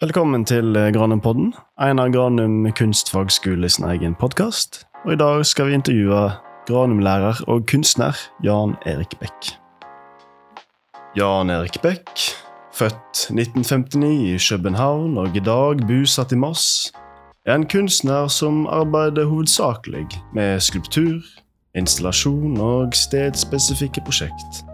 Velkommen til eh, Granum-podden, Einar Granum kunstfagskole sin egen podkast. Og i dag skal vi intervjue Granum-lærer og kunstner Jan Erik Beck. Jan Erik Beck, født 1959 i København og i dag bosatt i Moss, er en kunstner som arbeider hovedsakelig med skulptur, installasjon og stedspesifikke prosjekt.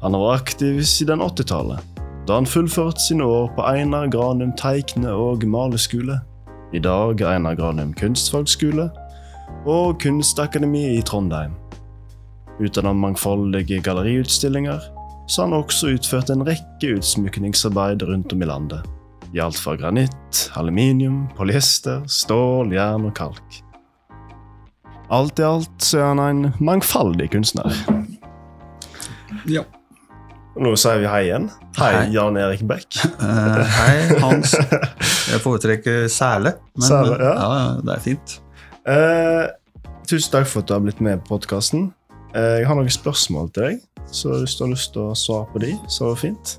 Han vært aktiv siden 80-tallet, da han fullførte sine år på Einar Granum teikne- og maleskole. I dag Einar Granum kunstfagskole og Kunstakademi i Trondheim. Utenom mangfoldige galleriutstillinger så han også utført en rekke utsmykningsarbeid rundt om i landet. I alt fra granitt, aluminium, polyester, stål, jern og kalk. Alt i alt så er han en mangfoldig kunstner. Ja. Og nå sier vi hei igjen. Hei, Hei. Jan Erik Beck. Uh, hei, Hans. Jeg foretrekker Sæle, Men Sæle, ja. ja, det er fint. Uh, tusen takk for at du har blitt med på podkasten. Uh, jeg har noen spørsmål til deg, så hvis du har lyst til å svare på de, så er det fint.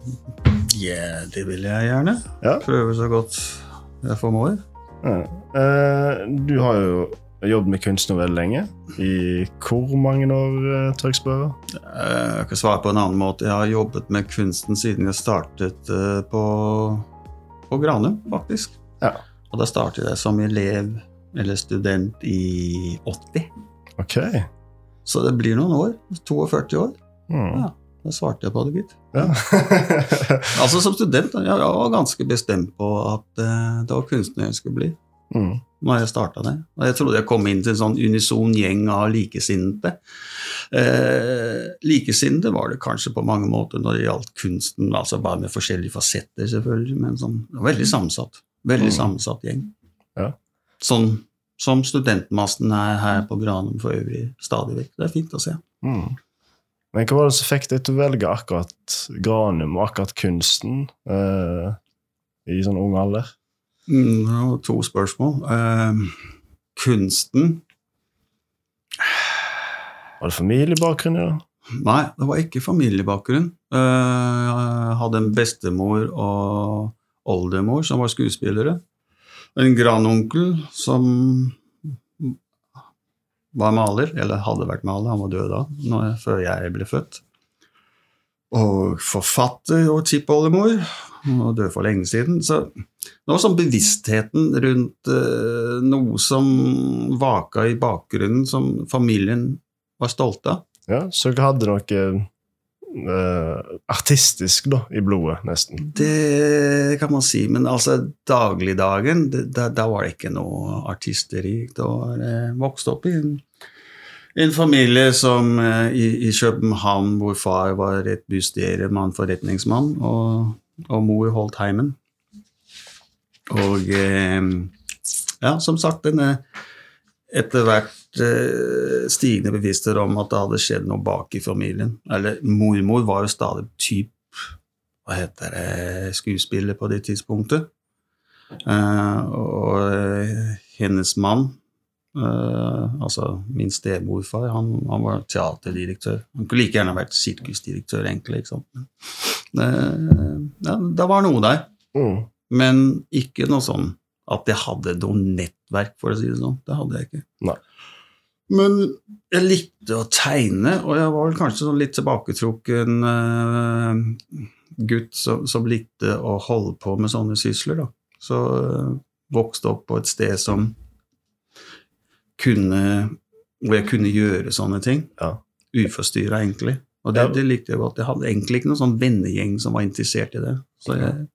Ja, det vil jeg gjerne. Ja. Prøve så godt jeg formår. Uh, Eh, du har jo jobbet med kunst nå veldig lenge. I hvor mange år, eh, tør jeg spørre? Eh, Jeg kan svare på en annen måte. Jeg har jobbet med kunsten siden jeg startet eh, på, på Granum, faktisk. Ja. Og da startet jeg som elev eller student i 80. Ok. Så det blir noen år. 42 år. Mm. Ja. Da svarte jeg på det, gitt. Ja. Altså Som student jeg jeg var ganske bestemt på at det var kunstner jeg skulle bli. Mm. når jeg starta det. Og jeg trodde jeg kom inn til en sånn unison gjeng av likesinnede. Eh, likesinnede var det kanskje på mange måter når det gjaldt kunsten, altså bare med forskjellige fasetter, selvfølgelig, men sånn, veldig sammensatt. Veldig Mm. sammensatt gjeng. Ja. Sånn som studentmassen er her på Granum for øvrig stadig vekk. Det er fint å se. Mm. Men hva var det som fikk deg til å velge akkurat Granum og akkurat kunsten eh, i sånn ung alder? Mm, det var to spørsmål. Uh, kunsten Var det familiebakgrunn det? Nei, det var ikke familiebakgrunn. Eh, Jeg hadde en bestemor og oldemor som var skuespillere. En grandonkel som var maler, eller hadde vært maler, han var død da, når, før jeg ble født. Og forfatter og tippoldemor, og var død for lenge siden. Så det var sånn bevisstheten rundt uh, noe som vaka i bakgrunnen, som familien var stolte av. Ja, Så dere hadde noe uh, artistisk da, i blodet, nesten? Det kan man si, men altså dagligdagen, det- da, da var det ikke noe artisteri. Da var jeg vokst opp i en, en familie som eh, i, i København, hvor far var et bystyremann, forretningsmann, og, og mor holdt heimen. Og eh, ja, som sagt, denne etter hvert eh, stigende bevissthet om at det hadde skjedd noe bak i familien. Eller mormor var jo stadig typ hva heter det, skuespiller på det tidspunktet. Eh, og hennes mann, eh, altså min stemorfar, han, han var teaterdirektør. Han kunne like gjerne vært sirkusdirektør, egentlig. Ikke sant? Eh, ja, det var noe der, Mm. men ikke noe sånn at jeg hadde noe nettverk, for å si det sånn. Det hadde jeg ikke. Nei. Men jeg likte å tegne, og jeg var vel kanskje sånn litt tilbaketrukken uh, gutt som, som likte å holde på med sånne sysler. Da. Så vokste opp på et sted som kunne Hvor jeg kunne gjøre sånne ting. Ja. Uforstyrra, egentlig. Og det, det likte jeg godt. Jeg hadde egentlig ikke noen sånn vennegjeng som var interessert i det. Så jeg,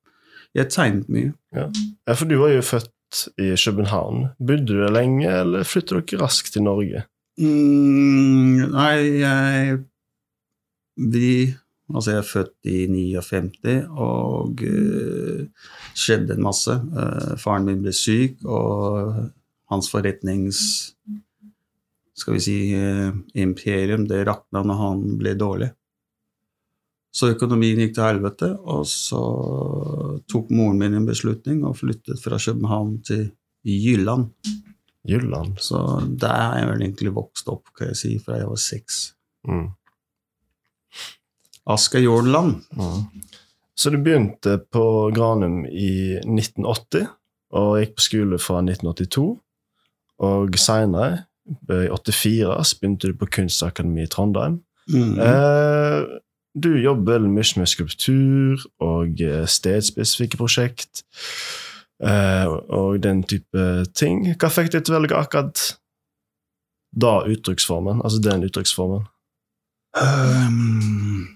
jeg tegnet mye. Ja, for du var jo født i København. Bodde du der lenge, eller flyttet dere raskt til Norge? Mm, nei, jeg Vi Altså, jeg er født i 59, og uh, skjedde en masse. Uh, faren min ble syk, og hans forretnings Skal vi si eh, imperium, det rakna når han ble dårlig. Så økonomien gikk til helvete, og så tok moren min en beslutning og flyttet fra København til Jylland. Jylland. Så der har jeg vel egentlig vokst opp, kan jeg si, fra jeg var seks. Mm. Asker Jordanland. Mm. Så du begynte på Granum i 1980, og gikk på skole fra 1982. Og seinere, i 84, så begynte du på Kunstakademiet i Trondheim. Mm. Eh, du jobber veldig mye med skulptur og eh, stedspesifikke prosjekt. Eh, og den type ting. Hva fikk deg til å velge akkurat da uttrykksformen? Altså den uttrykksformen? Um,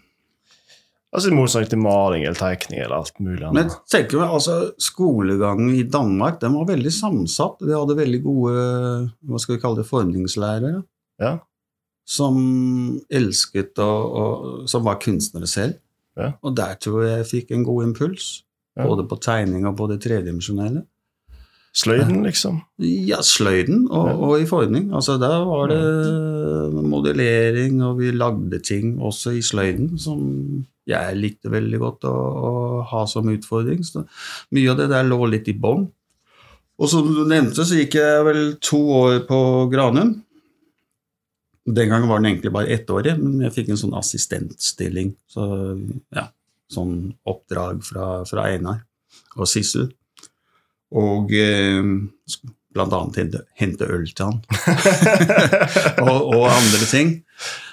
Altså i motsetning til maling eller tegning eller alt mulig men tenker meg, altså, Skolegangen i Danmark den var veldig sammensatt. Vi hadde veldig gode hva skal vi kalle det, formingslærere. Ja. Som elsket og Som var kunstnere selv. Ja. Og der tror jeg jeg fikk en god impuls. Ja. Både på tegning og på det tredimensjonelle. Sløyden, liksom. Ja, sløyden og, og i forming. Altså, der var det modellering, og vi lagde ting også i sløyden som jeg likte veldig godt å, å ha som utfordring. Så mye av det der lå litt i bånn. Og som du nevnte, så gikk jeg vel to år på Granum. Den gangen var den egentlig bare ettårig, men jeg fikk en sånn assistentstilling. Så ja, sånn oppdrag fra, fra Einar og Sissel. Og eh, annet hente, hente øl til han. og, og andre ting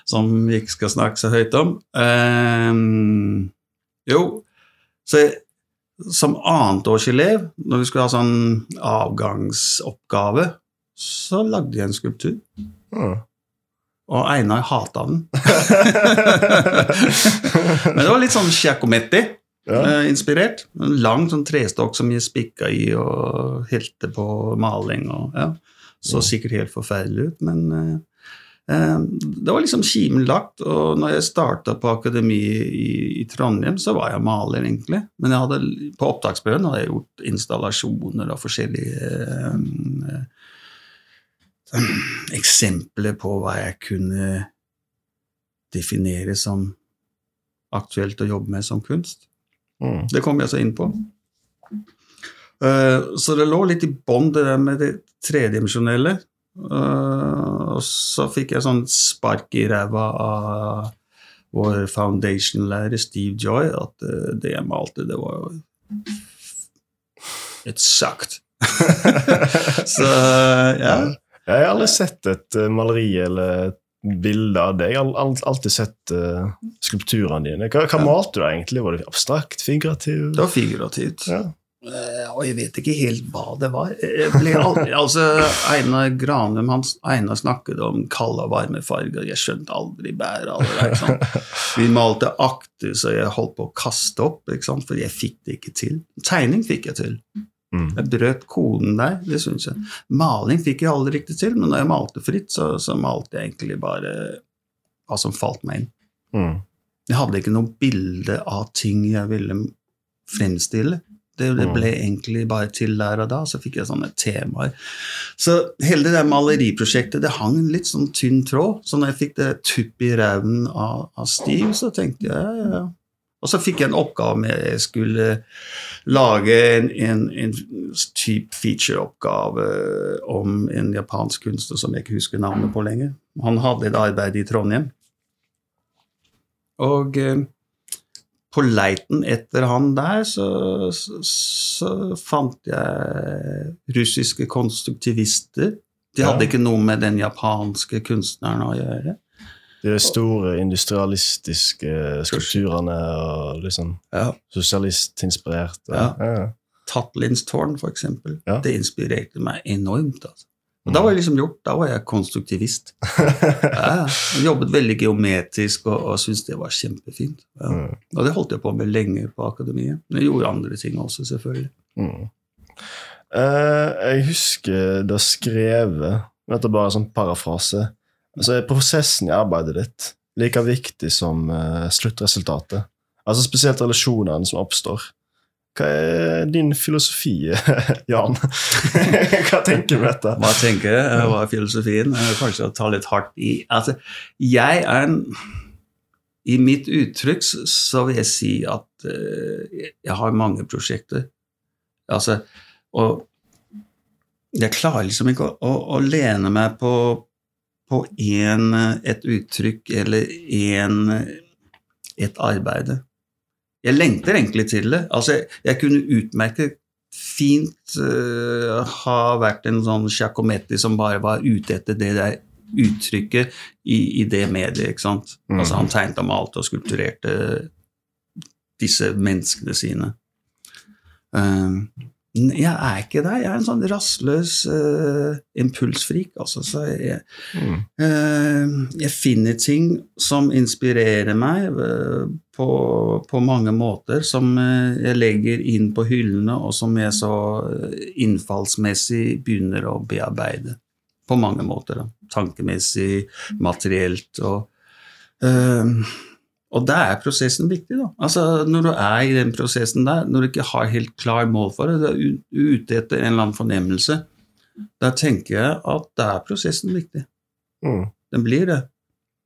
som vi ikke skal snakke så høyt om. Ehm, jo, så jeg, som annetårselev, når vi skulle ha sånn avgangsoppgave, så lagde jeg en skulptur. Mm. Og Einar hata den. Men det var litt sånn Giacometti-inspirert. Ja. En lang sånn trestokk som jeg spikka i og helte på maling. Og, ja. Så sikkert helt forferdelig ut, men eh, eh, det var liksom kimen lagt. Og når jeg starta på akademiet i, i Trondheim, så var jeg maler, egentlig. Men hadde, på opptaksprøven hadde jeg gjort installasjoner og forskjellige eh, eh, eksempler på hva jeg kunne definere som aktuelt å jobbe med som kunst. Mm. Det kom jeg så inn på. Uh, så det lå litt i bånn, det der med det tredimensjonelle. Uh, og så fikk jeg sånn spark i ræva av vår foundation-lærer Steve Joy, at uh, det jeg malte, det var It sucked. så ja. Jeg har aldri sett et maleri eller et bilde av deg. Jeg har alltid sett uh, skulpturene dine. Hva, hva Ja. malte du egentlig? Var det abstrakt, figurativt? Det var figurativt. Ja. Uh, Og jeg vet ikke helt hva det var. Jeg ble aldri, altså, Einar Granum han, Einar snakket om kalde og varme farger. Jeg skjønte aldri bæret av det. der, ikke? Vi malte akter så jeg holdt på å kaste opp, ikke sant? for jeg fikk det ikke til. Tegning fikk jeg til. Mm. Jeg brøt koden der, det syns jeg. Maling fikk jeg aldri riktig til, men når jeg malte fritt, så, så malte jeg egentlig bare hva som falt meg inn. Mm. Jeg hadde ikke noe bilde av ting jeg ville fremstille. Det, det Mm. ble egentlig bare til der og da, så fikk jeg sånne temaer. Så hele det der maleriprosjektet det hang en litt sånn tynn tråd. Så når jeg fikk det tupp i ræven av, av Steve, så tenkte jeg ja, ja. Og så fikk jeg en oppgave med jeg skulle lage en, en, en type featureoppgave om en japansk kunstner som jeg ikke husker navnet på lenger. Han hadde et arbeid i Trondheim. Og eh, på leiten etter han der, så, så, så fant jeg russiske konstruktivister. De hadde Ja. ikke noe med den japanske kunstneren å gjøre. De store industrialistiske skulpturene og liksom Ja. sosialistinspirerte. Ja. Ja. Tatlins tårn, for eksempel. Ja. Det inspirerte meg enormt. Altså. Og da var jeg liksom gjort, da var jeg konstruktivist. Ja, jeg jobbet veldig geometrisk og, og syntes det var kjempefint. Ja. Mm. Og det holdt jeg på med lenge på akademiet. Men jeg gjorde andre ting også, selvfølgelig. Mm. Eh, jeg husker da skrevet Dette er bare en sånn parafrase. Altså, er prosessen i arbeidet ditt like viktig som uh, sluttresultatet? Altså Spesielt relasjonene som oppstår. Hva er din filosofi, Jan? Hva tenker du om dette? Hva tenker jeg? Eh, Hva er filosofien? Eh, Kanskje å ta litt hardt i Altså, jeg er en I mitt uttrykk så- vil jeg si at jeg har mange prosjekter. Altså, og jeg klarer liksom ikke å, å, å lene meg på, på en, eh, et uttrykk eller en, et arbeid. jeg lengter egentlig til det. Altså, jeg, jeg kunne utmerket fint uh, ha vært en sånn Giacometti som bare var ute etter det der uttrykket i, i det mediet. ikke sant? Mm. Altså, han tegnet og malte og skulpturerte disse menneskene sine. Uh, jeg er ikke det. Jeg er en sånn rastløs uh, impulsfrik. Altså, så jeg, Mm. uh, jeg finner ting som inspirerer meg uh, på, på mange måter, som jeg legger inn på hyllene, og som jeg så innfallsmessig begynner å bearbeide. På mange måter. Da. Tankemessig, materielt og uh, og da er prosessen viktig. da. Altså, Når du er i den prosessen der, når du ikke har helt klar mål for det, du er ute etter en eller annen fornemmelse, da tenker jeg at da er prosessen viktig. Mm. Den blir det.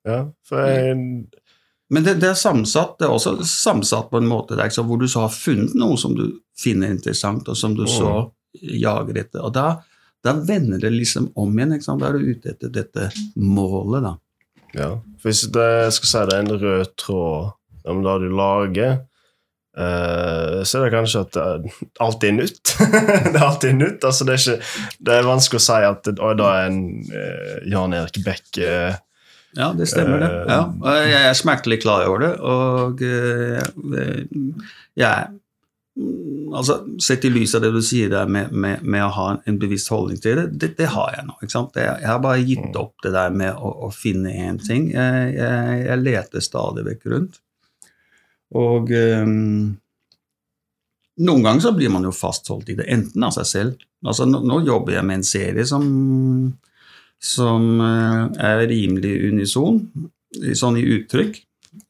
Ja, for jeg Men det, det er sammensatt. Det er også sammensatt på en måte der, hvor du så har funnet noe som du finner interessant, og som du så jager etter. Og da, da vender det liksom om igjen. ikke sant? Da er du ute etter dette målet, da. Ja, hvis det, jeg skal si det er en rød tråd om det du lager, eh, så er det kanskje at det alltid er nytt. det er alltid nytt. altså Det er, ikke, det er vanskelig å si at oi, da er en uh, Jan Erik Beck eh, Ja, det stemmer, det. Eh, Ja, jeg er smertelig klar over det, og eh, jeg altså, Sett i lys av det du sier der med, med, med å ha en bevisst holdning til det, det, det har jeg nå. ikke sant? Jeg, har bare gitt opp det der med å, å finne én ting. Jeg, jeg, jeg leter stadig vekk rundt. Og um, noen ganger så blir man jo fastholdt i det, enten av seg selv. Altså, nå, nå jobber jeg med en serie som som eh, er rimelig unison, sånn i uttrykk,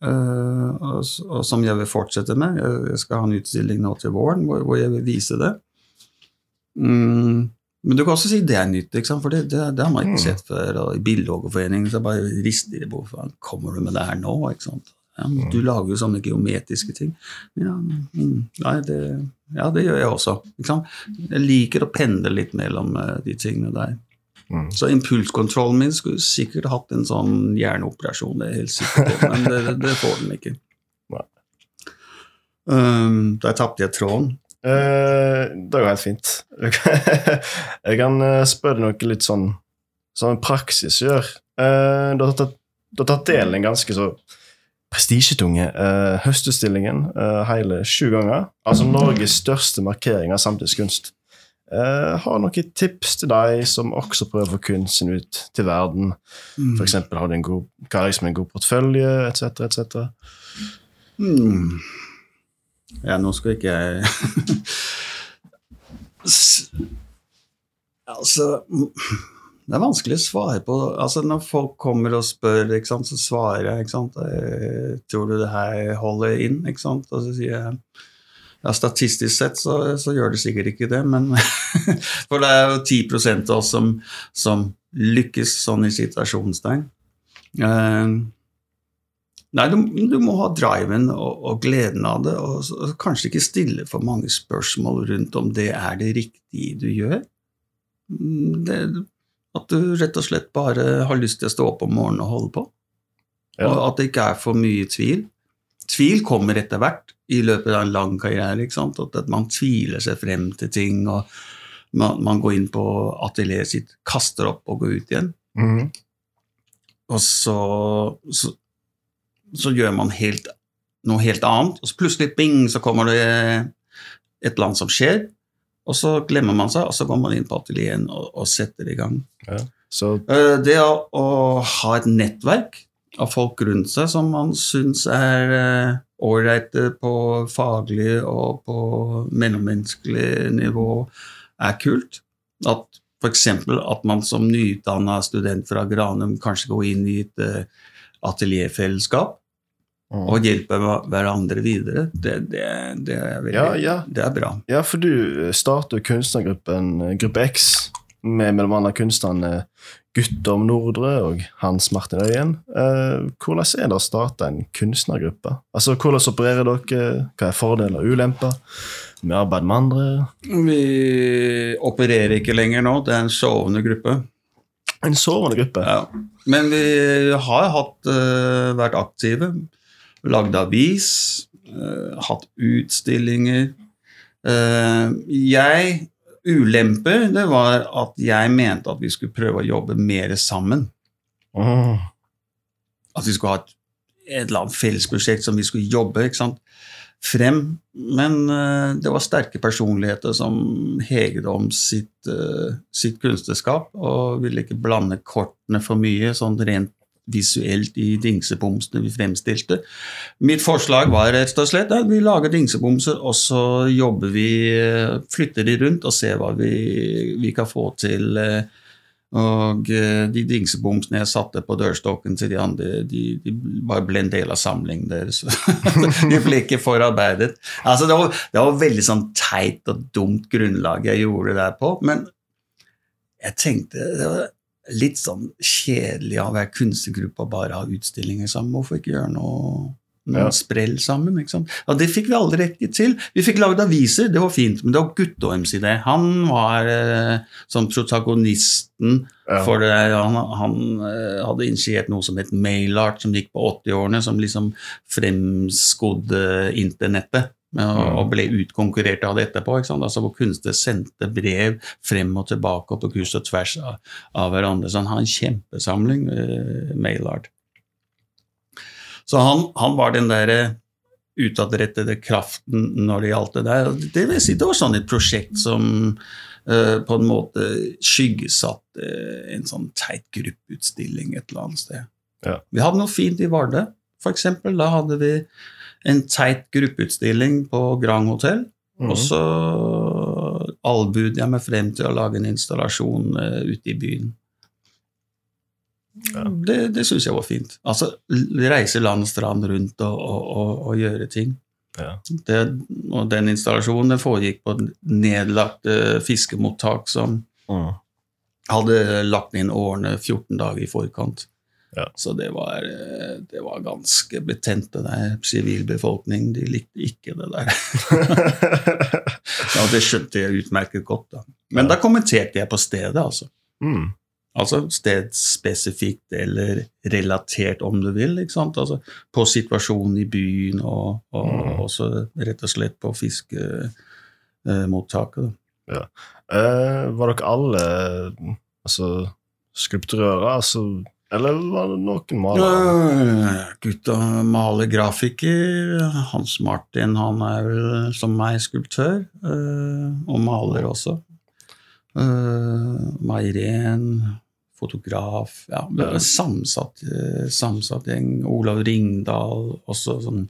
og, og som jeg vil fortsette med. Jeg skal ha en utstilling nå til våren hvor, hvor jeg vil vise det. Mm, men du kan også si det er nytt, for det, det, det har man ikke Mm. sett før. og I Billedhoggerforeningen så bare rister de på Hvorfor kommer du med det her nå? ikke sant? Ja, du lager jo sånne geometriske ting. Ja, mm, nei, det, ja, det gjør jeg også. Jeg liker å pendle litt mellom eh, de tingene der. Mm. Så impulskontrollen min skulle sikkert hatt en sånn hjerneoperasjon, det er helt sikkert, men det, det får den ikke. Um, der tapte jeg tråden. Uh, det går helt fint. jeg kan eh, spørre noe litt sånn som praksis gjør. Uh, du, har tatt, tatt del i en ganske så prestisjetunge uh, høstutstillingen hele sju ganger. Altså Norges største markering av samtidskunst. Uh, har noen tips til deg som også prøver å få kunsten ut til verden? For eksempel har du en god, hva er liksom en god portfølje, etc., etc.? Mm. Ja, nå skal ikke jeg Altså Det er vanskelig å svare på. Altså, når folk kommer og spør, sant, så svarer jeg ikke sant, eh, Tror du det her holder inn? Ikke sant? Og så sier jeg ja, Statistisk sett så, så gjør det sikkert ikke det, men For det er jo 10 av oss som, som lykkes sånn i situasjonstegn. Eh, Nei, du, du må ha driven og, og gleden av det, og, og kanskje ikke stille for mange spørsmål rundt om det er det riktige du gjør. Mm, Det, at du rett og slett bare har lyst til å stå opp om morgenen og holde på. Ja. Og at det ikke er for mye tvil. Tvil kommer etter hvert i løpet av en lang karriere. ikke sant? At, at man tviler seg frem til ting, og man, man går inn på atelieret sitt, kaster opp og går ut igjen. Mm. Og så, så, så gjør man helt, noe helt annet, og så plutselig bing, så kommer det et eller annet som skjer, og så glemmer man seg, og så går man inn på atelieret og, og setter i gang. Så Eh, Det å, å ha et nettverk av folk rundt seg som man syns er eh, ålreite på faglig og på mellommenneskelig nivå, er kult. At f.eks. at man som nyutdanna student fra Granum kanskje går inn i et eh, atelierfellesskap mm. og hjelper hverandre videre, det, det, det, er, veldig, Ja, ja. det er bra. Ja, for du starter kunstnergruppen eh, Gruppe X med bl.a. kunstnerne Guttorm Nordre og Hans Martin Øyen. Eh, hvordan er det å starte en kunstnergruppe? Altså, Hvordan opererer dere? Hva er fordeler og ulemper med arbeid med andre? Vi opererer ikke lenger nå, det er en sovende gruppe. En sovende gruppe? Ja. Men vi har hatt, eh, vært aktive. lagd avis, eh, hatt utstillinger. Eh, jeg Ulemper det var at jeg mente at vi skulle prøve å jobbe mer sammen. Oh. At vi skulle ha et, et eller annet fellesprosjekt som vi skulle jobbe frem. Men uh, det var sterke personligheter som heget om sitt, uh, sitt kunstnerskap og ville ikke blande kortene for mye, sånn rent visuelt i dingsebomsene vi fremstilte. Mitt forslag var rett og slett at vi lager dingsebomser, og så jobber vi, flytter de rundt og ser hva vi, vi kan få til. eh, Og eh, de dingsebomsene jeg satte på dørstokken til de andre, de, de bare ble en del av samlingen deres. de ble ikke forarbeidet. Altså, det, var, det var veldig sånn teit og dumt grunnlag jeg gjorde det der på, men jeg tenkte det var litt sånn kjedelig av å være kunstnergruppe og bare ha utstillinger sammen. Hvorfor ikke gjøre noe, noen Ja. sprell sammen? ikke sant? Og det fikk vi aldri riktig til. Vi fikk lagd aviser, det var fint, men det var Guttorms idé. Han var eh, som protagonisten Ja. for det. Han, han eh, hadde initiert noe som het Mailart, som gikk på 80-årene, som liksom fremskodde internettet. Og, Mm. ble utkonkurrert av det etterpå. Altså Hvor kunstnere sendte brev frem og tilbake og på kryss og tvers av, av hverandre. Så han har en kjempesamling, eh, Maylard. Så han, han var den derre utadrettede kraften når det gjaldt det der. Det vil si, det var sånn et prosjekt som eh, på en måte skyggesatt eh, en sånn teit gruppeutstilling et eller annet sted. Ja. Vi hadde noe fint i Vardø, eksempel. Da hadde vi en teit gruppeutstilling på Grand Hotell. Mm. Og så allbudet jeg meg frem til å lage en installasjon uh, ute i byen. Ja. Det, det syns jeg var fint. Altså reise land og strand rundt og, og, og, og gjøre ting. Ja. Det, og den installasjonen den foregikk på nedlagt uh, fiskemottak som Mm. hadde lagt inn årene 14 dager i forkant. Ja. Så det var, eh, det var ganske betent, det der. Sivilbefolkning, de likte ikke det der. ja, det skjønte jeg utmerket godt, da. Men Ja. da kommenterte jeg på stedet, altså. Mm. Altså stedsspesifikt eller relatert, om du vil. ikke sant? Altså På situasjonen i byen, og, og Mm. også rett og slett på fiskemottaket. Eh, var dere alle altså, skulptører, altså Eller var det noen malere? Gutta maler grafiker. Hans Martin han er vel som meg skulptør, øh, og maler også. Uh, Mairen, fotograf ja, det samsatt, eh, samsatt gjeng. Olav Ringdal, også sånn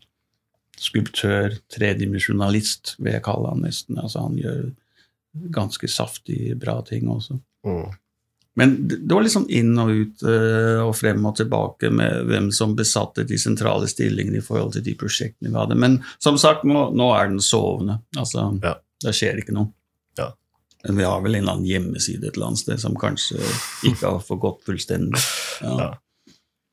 skulptør, tredimensjonalist, vil jeg kalle han nesten. Altså, han gjør ganske saftig, bra ting også. Mm. Men det var litt sånn inn og ut eh, og frem og tilbake med hvem som besatte de sentrale stillingene i forhold til de prosjektene vi hadde. Men som sagt, nå, nå er den sovende. Altså, Ja. Det skjer ikke noe. Ja. Men vi har vel en eller annen hjemmeside et eller annet sted som kanskje ikke har forgått fullstendig. Ja.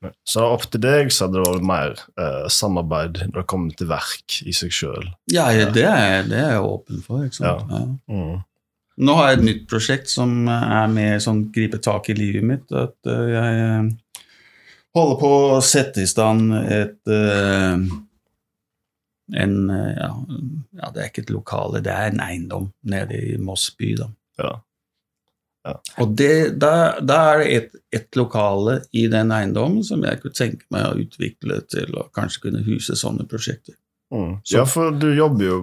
Ja. Så opp til deg så hadde det vært mer eh, samarbeid når det kommer til verk i seg sjøl. Ja, det er, det er jeg åpen for. ikke sant? Ja. Mm. Nå har jeg et nytt prosjekt som er med sånn gripe tak i livet mitt. At eh, jeg eh, holder på å sette i stand et eh, en, ja, ja, det er ikke et lokale, det er en eiendom nede i Moss by. da. Ja. Og det, da, da er det et, et lokale i den eiendommen som jeg kunne tenke meg å utvikle til å kanskje kunne huse sånne prosjekter. Mm. Så- Ja, for du jobber jo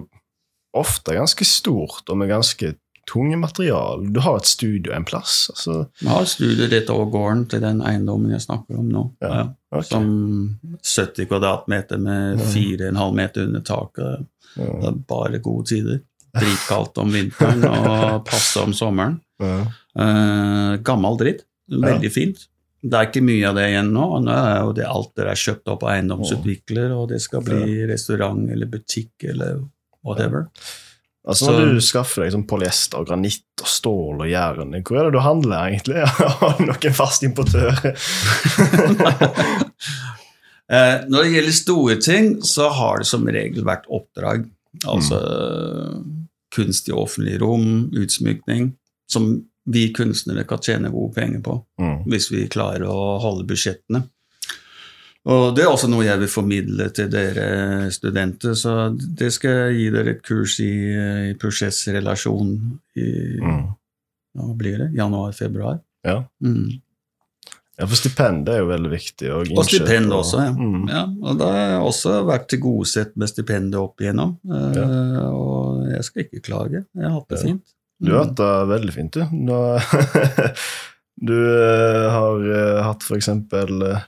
ofte ganske stort og med ganske tunge material. Du har et studio en plass. altså. Vi har studio rett over gården til den eiendommen jeg snakker om nå. Ja, Ja. Okay. Som 70 kvadratmeter med 4,5 meter under taket. Det er bare gode tider. Dritkaldt om vinteren og passe om sommeren. Ja. Uh, gammel dritt. Veldig fint. Det er ikke mye av det igjen nå. Nå er jo det alt det er kjøpt opp av eiendomsutvikler, og det skal bli restaurant eller butikk eller whatever. Altså Så- Når du skaffer deg sånn polyester, og granitt og stål og jern, hvor er det du handler egentlig? Har du noen fast importør? Eh, når det gjelder store ting, så har det som regel vært oppdrag. Altså kunst i offentlige rom, utsmykning, som vi kunstnere kan tjene gode penger på Mm. hvis vi klarer å holde budsjettene. Og det er også noe jeg vil formidle til dere studenter, så det skal jeg gi dere et kurs i, i prosessrelasjon i Mm. hva blir det? Januar-februar. Ja. Mm. ja, for stipend er jo veldig viktig. Og, Og stipend og, også, ja. Mm. ja. Og da har jeg også vært tilgodesett med stipendet opp igjennom. eh, Og jeg skal ikke klage. Jeg har hatt det Ja. fint. Du har hatt det veldig fint, du. Nå, du eh, har uh, hatt for eksempel eh,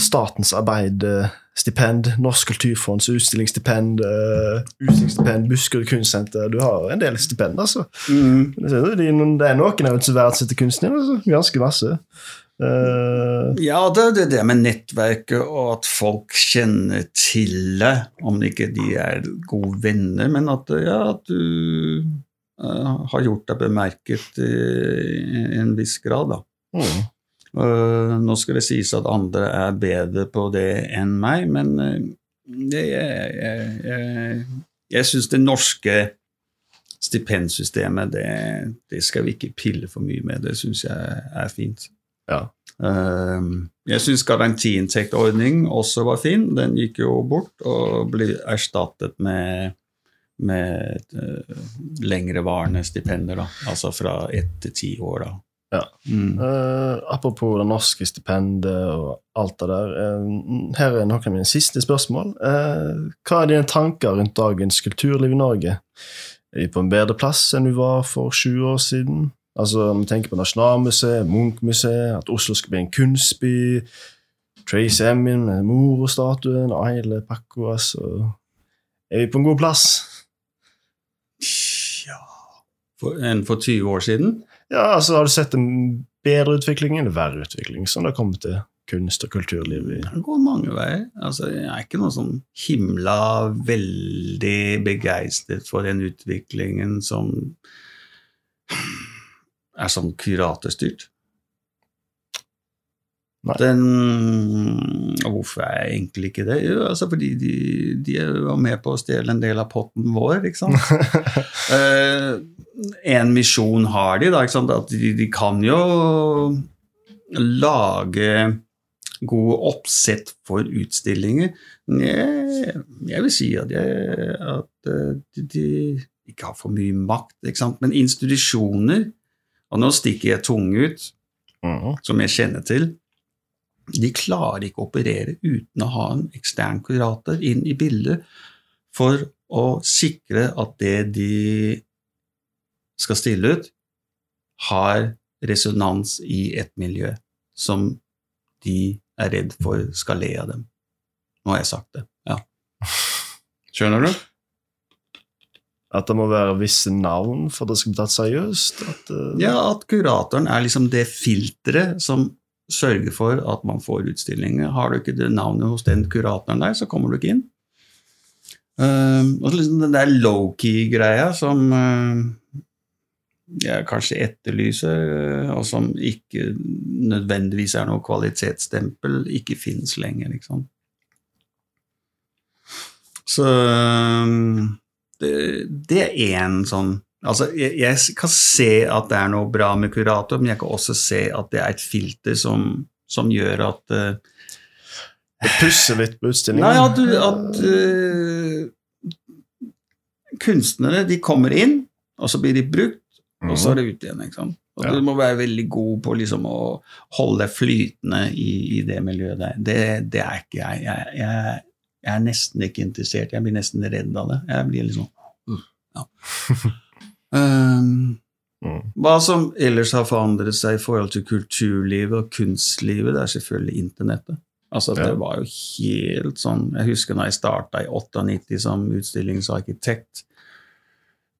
Statens arbeid-stipend, Norsk kulturfonds utstillingsstipend, eh, utstillingsstipend, Buskerud kunstsenter. Du har en del stipend, altså. Mm. Det er noen av kunsten din, altså. Ganske masse. Uh, Ja, det er det med nettverket og at folk kjenner til det, om ikke de er gode venner, men at, ja, at du uh, har gjort deg bemerket i en viss grad. Da. mm. Eh, nå skal det sies at andre er bedre på det enn meg, men eh, det, jeg, jeg, jeg, jeg syns det norske stipendsystemet, det, det skal vi ikke pille for mye med. Det syns jeg er fint. Ja. Eh, jeg syns garantiinntektordning også var fin. Den gikk jo bort og ble erstattet med, med lengrevarende stipender, da. altså fra ett til ti år. da. Ja. Mm. Uh, apropos det norske stipendet og alt det der. Uh, her er noen av mine siste spørsmål. Uh, hva er dine tanker rundt dagens kulturliv i Norge? Er vi på en bedre plass enn vi var for 20 år siden? Altså, Om vi tenker på Nasjonalmuseet, Munch-museet, at Oslo skal bli en kunstby, Trace Emin med morostatuen, Aile Pakko altså. Er vi på en god plass? Ja Enn for 20 år siden? Ja, altså, Har du sett en bedre utvikling eller verre utvikling som det har kommet til kunst- og kulturliv i Det går mange veier. Altså, jeg er ikke noe sånn himla veldig begeistret for den utviklingen som er sånn kuratorstyrt. Den Hvorfor er jeg egentlig ikke det? Jo, altså fordi de, de var med på å stjele en del av potten vår, ikke sant? Eh, en misjon har de, da. At de, de kan jo lage gode oppsett for utstillinger. Jeg, jeg vil si at, jeg, at eh, de, de ikke har for mye makt, men institusjoner Og nå stikker jeg tunge ut, mm. som jeg kjenner til. De klarer ikke å operere uten å ha en ekstern kurator inn i bildet for å sikre at det de skal stille ut, har resonans i et miljø som de er redd for skal le av dem. Nå har jeg sagt det. Ja. Skjønner du? At det må være visse navn for at det skal bli tatt seriøst? At, uh... Ja, at kuratoren er liksom det filteret som sørger for at man får utstillinger. Har du ikke det navnet hos den kuratoren der, så kommer du ikke inn. Uh, og så liksom den der low-key-greia som uh, jeg kanskje etterlyser, uh, og som ikke nødvendigvis er noe kvalitetsstempel, ikke finnes lenger, liksom. Så um, det, det er én sånn Altså, jeg, jeg kan se at det er noe bra med kurator, men jeg kan også se at det er et filter som, som gjør at uh, Det pusser litt på utstillingen. Nei, at, du- at uh, kunstnere de kommer inn, og så blir de brukt, og så er det ut igjen. ikke sant? Og. Du må være veldig god på liksom å holde flytende i, i det miljøet der. Det, det er ikke jeg. Jeg, jeg. jeg er nesten ikke interessert. Jeg blir nesten redd av det. Jeg blir liksom uh, ja. um, hva som ellers har forandret seg i forhold til kulturlivet og kunstlivet, det er selvfølgelig internettet. Altså. Det var jo helt sånn Jeg husker da jeg starta i 98 som utstillingsarkitekt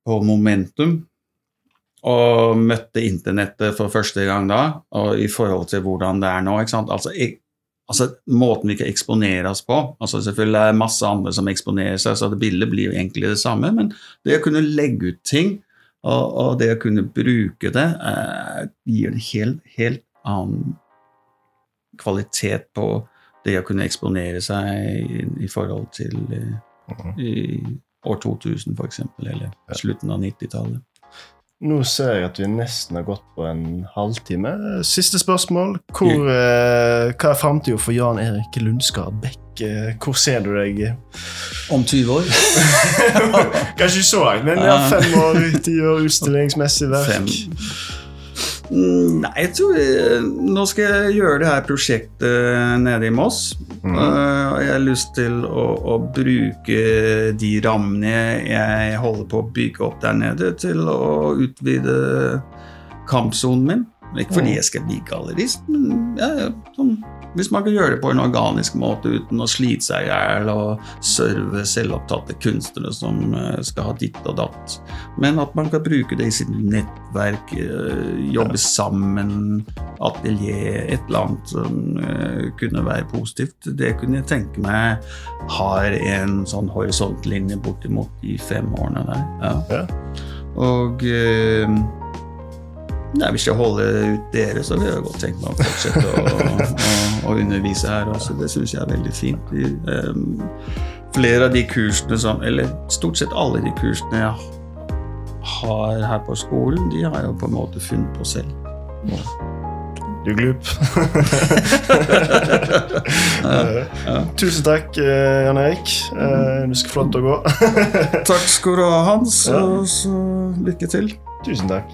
på Momentum, og møtte internettet for første gang da, og i forhold til hvordan det er nå. ikke sant? Altså, altså Måten vi kan eksponere oss på altså Selvfølgelig er det masse andre som eksponerer seg, så det bildet blir jo egentlig det samme, men det å kunne legge ut ting og, og det å kunne bruke det, eh, gir en helt, helt annen kvalitet på det å kunne eksponere seg i, i forhold til eh, Mhm. i år 2000, f.eks., eller slutten av 90-tallet. Nå ser jeg at vi nesten har gått på en halvtime. Siste spørsmål. Hvor, eh, hva er framtida for Jan Erik Lundskar Bekk? Eh, Hvor ser du deg? Om 20 år? Kanskje ikke så langt, men ja, fem år, ti år utstillingsmessig verk. Fem. Mm, Nei, jeg tror jeg, Nå skal jeg gjøre det her prosjektet nede i Moss. Uh, og jeg har lyst til å, å bruke de rammene jeg holder på å bygge opp der nede, til å utvide kampsonen min. Ikke fordi Mhm. jeg skal bli gallerist, men ja, sånn, hvis man kan gjøre det på en organisk måte uten å slite seg i hjel og serve selvopptatte kunstnere som eh, skal ha ditt og datt. Men at man kan bruke det i sitt nettverk, eh, jobbe sammen, atelier, et eller annet som eh, kunne være positivt. Det kunne jeg tenke meg har en sånn horisontlinje bortimot de fem årene der. Ja. Ja. Og Nei, Hvis jeg holder ut dere, så vil jeg godt tenke meg å fortsette å, undervise her også. Det syns jeg er veldig fint. Em, flere av de kursene som Eller stort sett alle de kursene jeg har her på skolen, de har jeg jo på en måte funnet på selv. Du glup. ja. Tusen takk, eh, Jan Erik. Eh, Du skal få lov til å gå. Takk skal du ha, Hans, og så lykke til. Tusen takk.